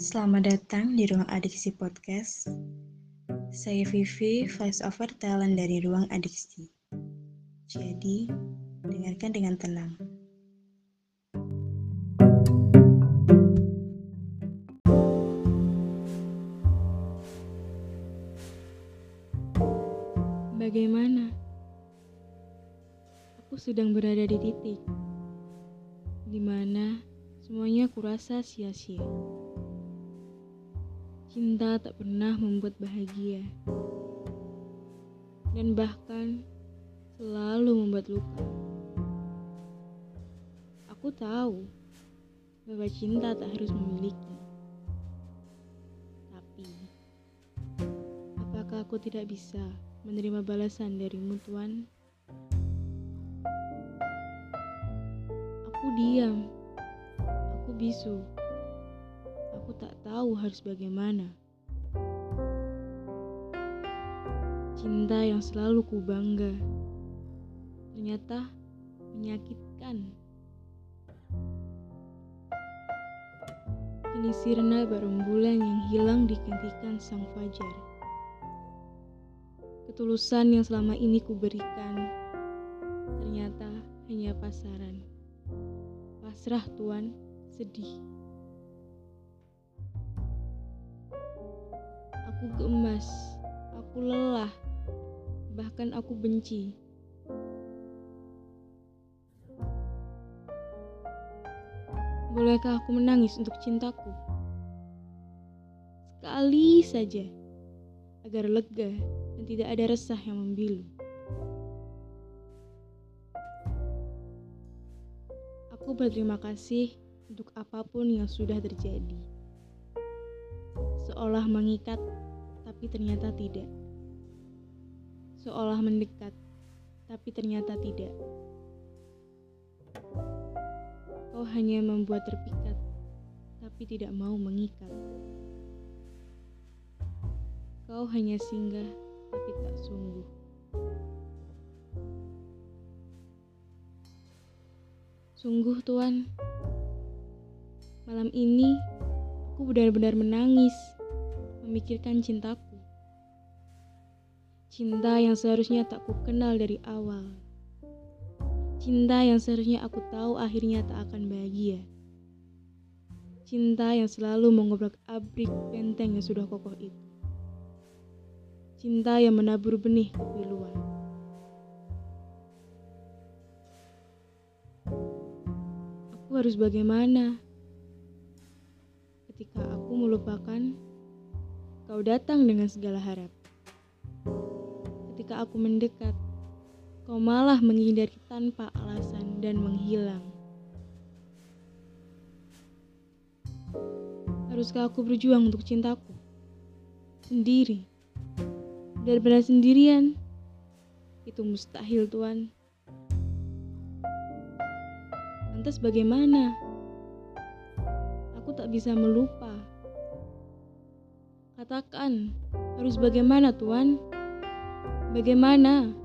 Selamat datang di Ruang Adiksi Podcast. Saya Vivi, voice over talent dari Ruang Adiksi. Jadi, dengarkan dengan tenang. Bagaimana? Aku sedang berada di titik di mana semuanya kurasa sia-sia. Cinta tak pernah membuat bahagia, dan bahkan selalu membuat luka. Aku tahu bahwa cinta tak harus memiliki, tapi apakah aku tidak bisa menerima balasan darimu, Tuan? Aku diam Aku bisu. Aku tak tahu harus bagaimana. Cinta yang selalu ku bangga. Ternyata menyakitkan. Kini sirna barembulan yang hilang digantikan sang fajar. Ketulusan yang selama ini ku berikan ternyata hanya pasaran. Pasrah Tuan sedih. Aku gemas, aku lelah, bahkan aku benci. Bolehkah aku menangis untuk cintaku? Sekali saja, agar lega dan tidak ada resah yang membilu. Aku berterima kasih untuk apa pun yang sudah terjadi. Seolah mengikat, tapi ternyata tidak. Seolah mendekat, tapi ternyata tidak. Kau hanya membuat terpikat, tapi tidak mau mengikat. Kau hanya singgah, tapi tak sungguh. Sungguh, Tuan, Malam ini, aku benar-benar menangis, memikirkan cintaku. Cinta yang seharusnya tak ku kenal dari awal. Cinta yang seharusnya aku tahu akhirnya tak akan bahagia. Cinta yang selalu mengobrak abrik benteng yang sudah kokoh itu. Cinta yang menabur benih kepiluan. Aku harus bagaimana? Ketika aku melupakan, kau datang dengan segala harap. Ketika aku mendekat, kau malah menghindari tanpa alasan dan menghilang. Haruskah aku berjuang untuk cintaku? Sendiri. Benar-benar sendirian. Itu mustahil, Tuan. Lantas bagaimana? aku tak bisa melupa. Katakan, harus bagaimana Tuan? Bagaimana?